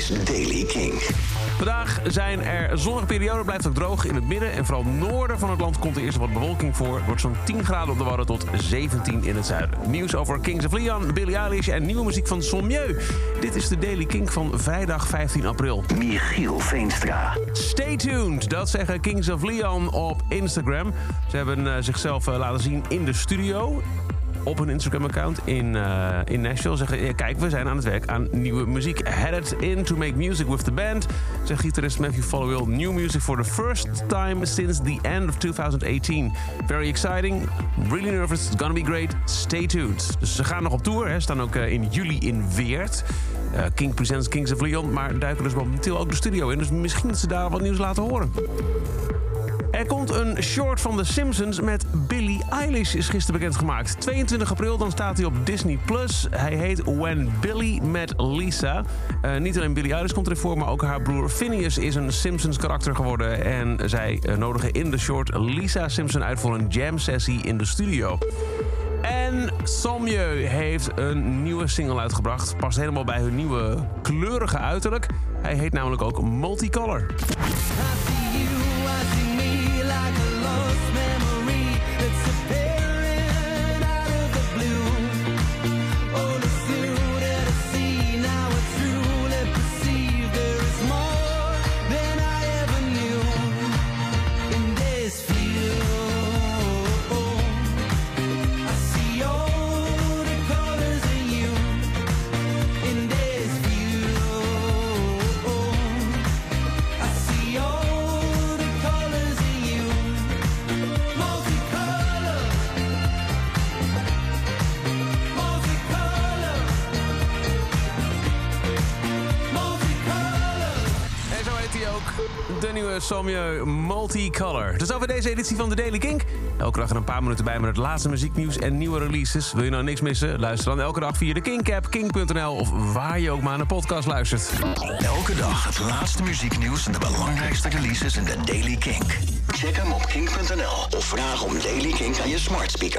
is Daily King. Vandaag zijn er zonnige perioden, blijft ook droog in het midden. En vooral noorden van het land komt er eerst wat bewolking voor. Het wordt zo'n 10 graden op de Wadden tot 17 in het zuiden. Nieuws over Kings of Leon, Billie Eilish en nieuwe muziek van Sommieu. Dit is de Daily King van vrijdag 15 april. Michiel Veenstra. Stay tuned, dat zeggen Kings of Leon op Instagram. Ze hebben eh, zichzelf eh, laten zien in de studio op hun Instagram-account in, uh, in Nashville. Zeggen, kijk, we zijn aan het werk aan nieuwe muziek. Headed in to make music with the band. Zegt gitarist Matthew Followill. New music for the first time since the end of 2018. Very exciting. Really nervous. It's gonna be great. Stay tuned. Dus ze gaan nog op tour. Hè. Staan ook uh, in juli in Weert. Uh, King Presents Kings of Leon. Maar duiken dus momenteel ook de studio in. Dus misschien dat ze daar wat nieuws laten horen. Er komt een short van The Simpsons met Billie Eilish, is gisteren bekendgemaakt. 22 april, dan staat hij op Disney+. Plus. Hij heet When Billy Met Lisa. Uh, niet alleen Billie Eilish komt erin voor, maar ook haar broer Phineas is een Simpsons-karakter geworden. En zij uh, nodigen in de short Lisa Simpson uit voor een jam-sessie in de studio. En Sommieu heeft een nieuwe single uitgebracht. Past helemaal bij hun nieuwe kleurige uiterlijk. Hij heet namelijk ook Multicolor. De nieuwe Sommieu Multicolor. Dus over deze editie van de Daily Kink. Elke dag er een paar minuten bij met het laatste muzieknieuws en nieuwe releases. Wil je nou niks missen? Luister dan elke dag via de Kink-app, kink.nl... of waar je ook maar naar podcast luistert. Elke dag het laatste muzieknieuws en de belangrijkste releases in de Daily Kink. Check hem op kink.nl of vraag om Daily Kink aan je smart speaker.